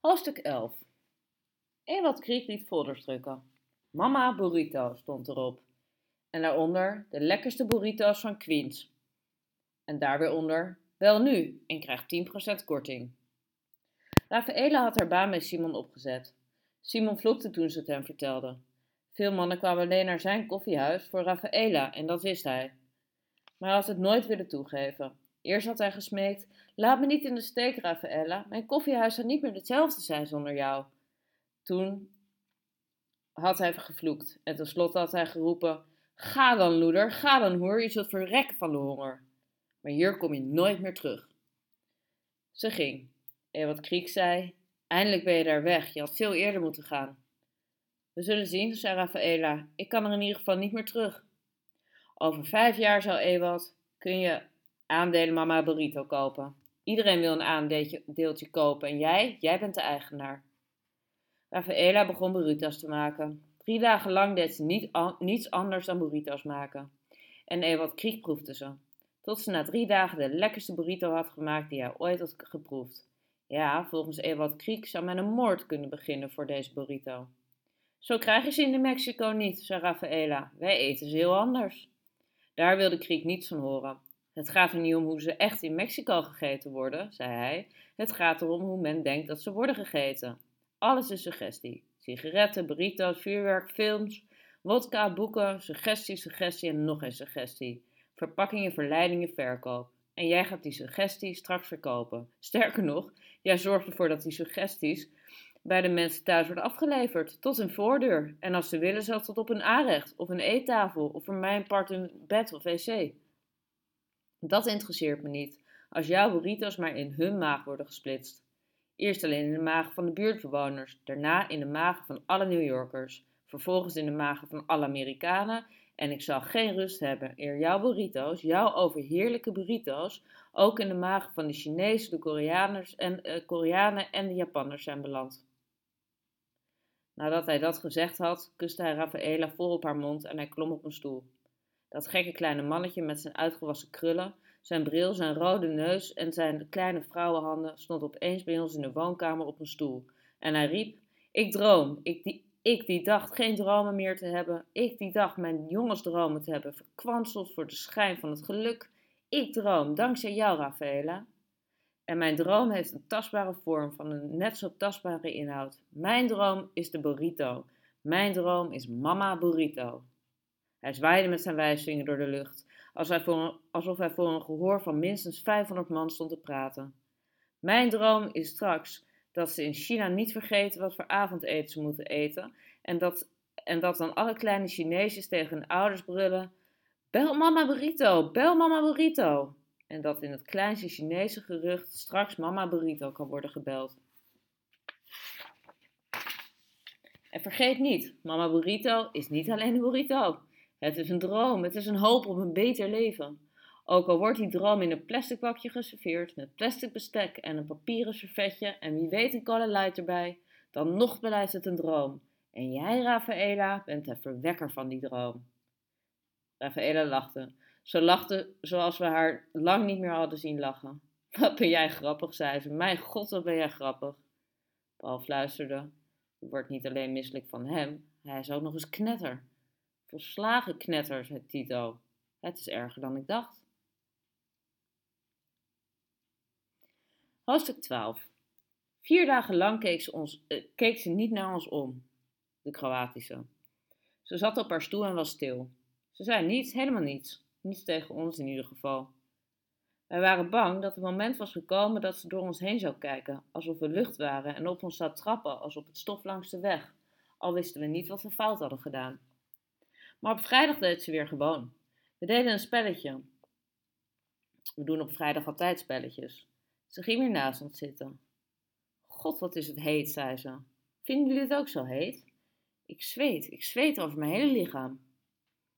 Hoofdstuk 11 Ewald Kriek liet folders drukken. Mama Burrito stond erop. En daaronder de lekkerste burrito's van Queens. En daar weer onder, wel nu, en krijgt 10% korting. Rafaela had haar baan bij Simon opgezet. Simon vloekte toen ze het hem vertelde. Veel mannen kwamen alleen naar zijn koffiehuis voor Rafaela en dat wist hij. Maar hij had het nooit willen toegeven. Eerst had hij gesmeekt: Laat me niet in de steek, Rafaela. Mijn koffiehuis zou niet meer hetzelfde zijn zonder jou. Toen had hij gevloekt en tenslotte had hij geroepen: Ga dan, loeder, ga dan, hoor, je zult verrekken van de honger. Maar hier kom je nooit meer terug. Ze ging. En wat Kriek zei: Eindelijk ben je daar weg, je had veel eerder moeten gaan. We zullen zien, zei Rafaela. Ik kan er in ieder geval niet meer terug. Over vijf jaar, zou Ewald, kun je aandelen Mama Burrito kopen. Iedereen wil een aandeeltje kopen en jij, jij bent de eigenaar. Rafaela begon burrito's te maken. Drie dagen lang deed ze niet niets anders dan burrito's maken. En Ewald Kriek proefde ze. Tot ze na drie dagen de lekkerste burrito had gemaakt die hij ooit had geproefd. Ja, volgens Ewald Kriek zou men een moord kunnen beginnen voor deze burrito. Zo krijgen ze in Mexico niet, zei Rafaela. Wij eten ze heel anders. Daar wilde Kriek niets van horen. Het gaat er niet om hoe ze echt in Mexico gegeten worden, zei hij. Het gaat erom hoe men denkt dat ze worden gegeten. Alles is suggestie. Sigaretten, burrito's, vuurwerk, films, wodka, boeken, suggestie, suggestie en nog eens suggestie. Verpakkingen, verleidingen, verkoop. En jij gaat die suggestie straks verkopen. Sterker nog, jij zorgt ervoor dat die suggesties bij de mensen thuis worden afgeleverd, tot hun voordeur. En als ze willen, zelfs tot op een aanrecht, of een eettafel, of voor mijn part een bed of wc. Dat interesseert me niet, als jouw burritos maar in hun maag worden gesplitst. Eerst alleen in de magen van de buurtbewoners, daarna in de magen van alle New Yorkers, vervolgens in de magen van alle Amerikanen en ik zal geen rust hebben eer jouw burrito's, jouw overheerlijke burrito's, ook in de magen van de Chinezen, de Koreaners en, uh, Koreanen en de Japanners zijn beland. Nadat hij dat gezegd had, kuste hij Rafaela vol op haar mond en hij klom op een stoel. Dat gekke kleine mannetje met zijn uitgewassen krullen, zijn bril, zijn rode neus en zijn kleine vrouwenhanden stond opeens bij ons in de woonkamer op een stoel. En hij riep: Ik droom, ik die, ik die dacht geen dromen meer te hebben, ik die dacht mijn jongensdromen te hebben verkwanseld voor de schijn van het geluk. Ik droom, dankzij jou, Rafaela. En mijn droom heeft een tastbare vorm van een net zo tastbare inhoud. Mijn droom is de burrito. Mijn droom is Mama Burrito. Hij zwaaide met zijn wijsvinger door de lucht, alsof hij voor een gehoor van minstens 500 man stond te praten. Mijn droom is straks dat ze in China niet vergeten wat voor avondeten ze moeten eten en dat, en dat dan alle kleine Chineesjes tegen hun ouders brullen: Bel mama burrito, bel mama burrito. En dat in het kleinste Chinese gerucht straks mama burrito kan worden gebeld. En vergeet niet, mama burrito is niet alleen een burrito. Het is een droom, het is een hoop op een beter leven. Ook al wordt die droom in een plastic bakje geserveerd met plastic bestek en een papieren servetje en wie weet een cola erbij, dan nog blijft het een droom. En jij, Rafaela, bent de verwekker van die droom. Rafaela lachte. Ze lachte zoals we haar lang niet meer hadden zien lachen. Wat ben jij grappig, zei ze. Mijn god, wat ben jij grappig. Paul fluisterde. Je wordt niet alleen misselijk van hem, hij is ook nog eens knetter. Volslagen knetter, zei Tito. Het is erger dan ik dacht. Hoofdstuk 12. Vier dagen lang keek ze, ons, eh, keek ze niet naar ons om, de Kroatische. Ze zat op haar stoel en was stil. Ze zei niets, helemaal niets. Niets tegen ons in ieder geval. Wij waren bang dat het moment was gekomen dat ze door ons heen zou kijken, alsof we lucht waren, en op ons zou trappen als op het stof langs de weg, al wisten we niet wat we fout hadden gedaan. Maar op vrijdag deed ze weer gewoon. We deden een spelletje. We doen op vrijdag altijd spelletjes. Ze ging weer naast ons zitten. God, wat is het heet, zei ze. Vinden jullie het ook zo heet? Ik zweet, ik zweet over mijn hele lichaam.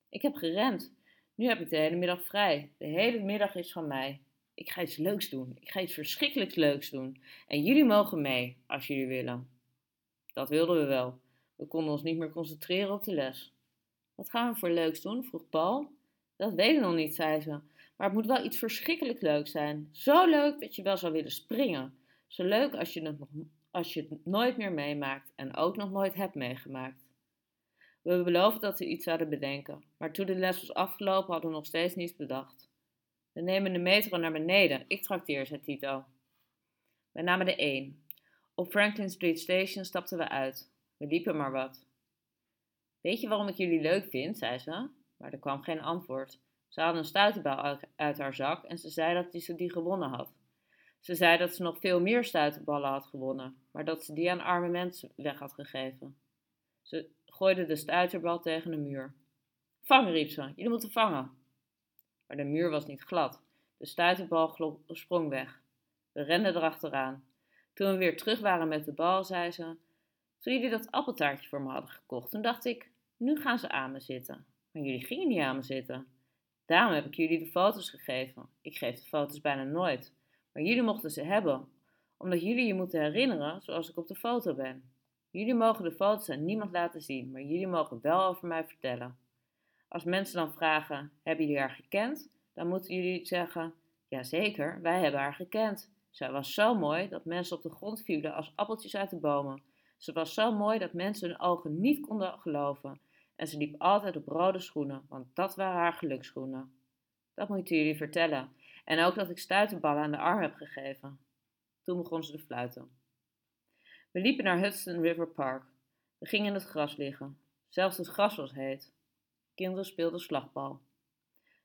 Ik heb gerend. Nu heb ik de hele middag vrij. De hele middag is van mij. Ik ga iets leuks doen. Ik ga iets verschrikkelijks leuks doen. En jullie mogen mee, als jullie willen. Dat wilden we wel. We konden ons niet meer concentreren op de les. Wat gaan we voor leuks doen? vroeg Paul. Dat weet ik nog niet, zei ze. Maar het moet wel iets verschrikkelijk leuks zijn. Zo leuk dat je wel zou willen springen. Zo leuk als je het nog, als je het nooit meer meemaakt en ook nog nooit hebt meegemaakt. We beloofden dat we iets zouden bedenken, maar toen de les was afgelopen hadden we nog steeds niets bedacht. We nemen de metro naar beneden, ik trakteer, zei Tito. We namen de 1. Op Franklin Street Station stapten we uit. We liepen maar wat. Weet je waarom ik jullie leuk vind? zei ze, maar er kwam geen antwoord. Ze had een stuiterbal uit haar zak en ze zei dat ze die gewonnen had. Ze zei dat ze nog veel meer stuiterballen had gewonnen, maar dat ze die aan arme mensen weg had gegeven. Ze gooide de stuiterbal tegen de muur. Vangen, riep ze, jullie moeten vangen. Maar de muur was niet glad. De stuiterbal sprong weg. We renden erachteraan. Toen we weer terug waren met de bal, zei ze: Toen jullie dat appeltaartje voor me hadden gekocht, toen dacht ik: Nu gaan ze aan me zitten. Maar jullie gingen niet aan me zitten. Daarom heb ik jullie de foto's gegeven. Ik geef de foto's bijna nooit. Maar jullie mochten ze hebben, omdat jullie je moeten herinneren zoals ik op de foto ben. Jullie mogen de foto's aan niemand laten zien, maar jullie mogen wel over mij vertellen. Als mensen dan vragen: Hebben jullie haar gekend? Dan moeten jullie zeggen: Jazeker, wij hebben haar gekend. Zij was zo mooi dat mensen op de grond vielen als appeltjes uit de bomen. Ze was zo mooi dat mensen hun ogen niet konden geloven. En ze liep altijd op rode schoenen, want dat waren haar geluksschoenen. Dat moeten jullie vertellen. En ook dat ik stuiterballen aan de arm heb gegeven. Toen begon ze te fluiten. We liepen naar Hudson River Park. We gingen in het gras liggen. Zelfs het gras was heet. Kinderen speelden slagbal.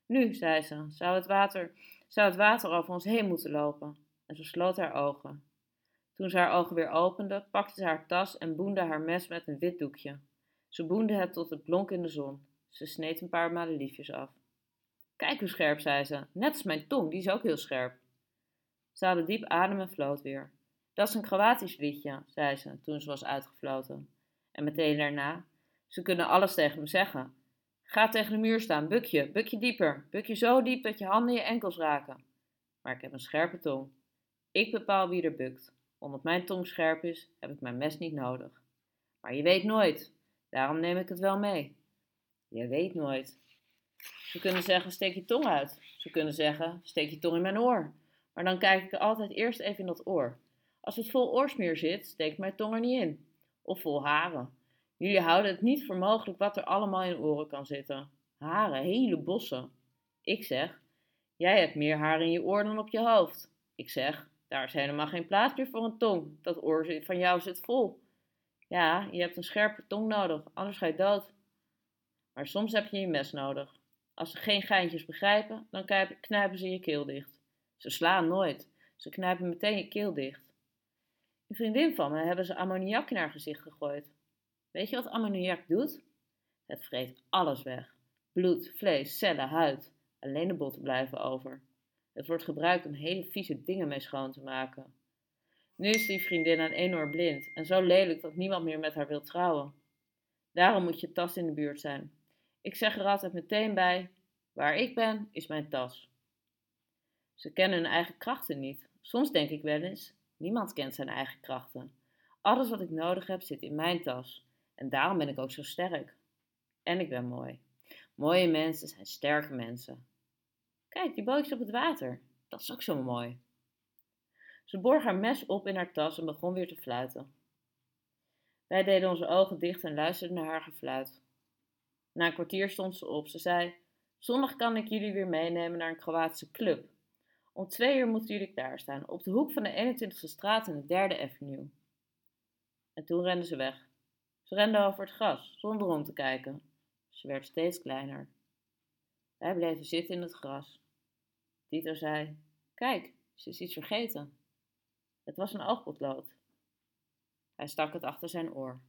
Nu, zei ze, zou het water, zou het water over ons heen moeten lopen. En ze sloot haar ogen. Toen ze haar ogen weer opende, pakte ze haar tas en boende haar mes met een wit doekje. Ze boende het tot het blonk in de zon. Ze sneed een paar madeliefjes af. Kijk hoe scherp, zei ze. Net als mijn tong, die is ook heel scherp. Ze haalde diep adem en floot weer. Dat is een Kroatisch liedje, zei ze toen ze was uitgefloten. En meteen daarna, ze kunnen alles tegen me zeggen. Ga tegen de muur staan, buk je, buk je dieper, buk je zo diep dat je handen je enkels raken. Maar ik heb een scherpe tong. Ik bepaal wie er bukt. Omdat mijn tong scherp is, heb ik mijn mes niet nodig. Maar je weet nooit, daarom neem ik het wel mee. Je weet nooit. Ze kunnen zeggen, steek je tong uit. Ze kunnen zeggen, steek je tong in mijn oor. Maar dan kijk ik altijd eerst even in dat oor. Als het vol oorsmeer zit, steekt mijn tong er niet in. Of vol haren. Jullie houden het niet voor mogelijk wat er allemaal in oren kan zitten. Haren, hele bossen. Ik zeg, jij hebt meer haar in je oor dan op je hoofd. Ik zeg, daar is helemaal geen plaats meer voor een tong. Dat oor van jou zit vol. Ja, je hebt een scherpe tong nodig, anders ga je dood. Maar soms heb je je mes nodig. Als ze geen geintjes begrijpen, dan knijpen ze je keel dicht. Ze slaan nooit. Ze knijpen meteen je keel dicht. Een vriendin van me hebben ze ammoniak in haar gezicht gegooid. Weet je wat ammoniak doet? Het vreet alles weg. Bloed, vlees, cellen, huid. Alleen de botten blijven over. Het wordt gebruikt om hele vieze dingen mee schoon te maken. Nu is die vriendin aan enorm blind en zo lelijk dat niemand meer met haar wil trouwen. Daarom moet je tas in de buurt zijn. Ik zeg er altijd meteen bij: waar ik ben, is mijn tas. Ze kennen hun eigen krachten niet. Soms denk ik wel eens: niemand kent zijn eigen krachten. Alles wat ik nodig heb zit in mijn tas. En daarom ben ik ook zo sterk. En ik ben mooi. Mooie mensen zijn sterke mensen. Kijk, die bootjes op het water. Dat is ook zo mooi. Ze borg haar mes op in haar tas en begon weer te fluiten. Wij deden onze ogen dicht en luisterden naar haar gefluit. Na een kwartier stond ze op. Ze zei: Zondag kan ik jullie weer meenemen naar een Kroatische club. Om twee uur moeten jullie daar staan, op de hoek van de 21ste straat en de 3e Avenue. En toen rende ze weg. Ze rende over het gras, zonder om te kijken. Ze werd steeds kleiner. Wij bleven zitten in het gras. Tito zei: Kijk, ze is iets vergeten. Het was een oogpotlood. Hij stak het achter zijn oor.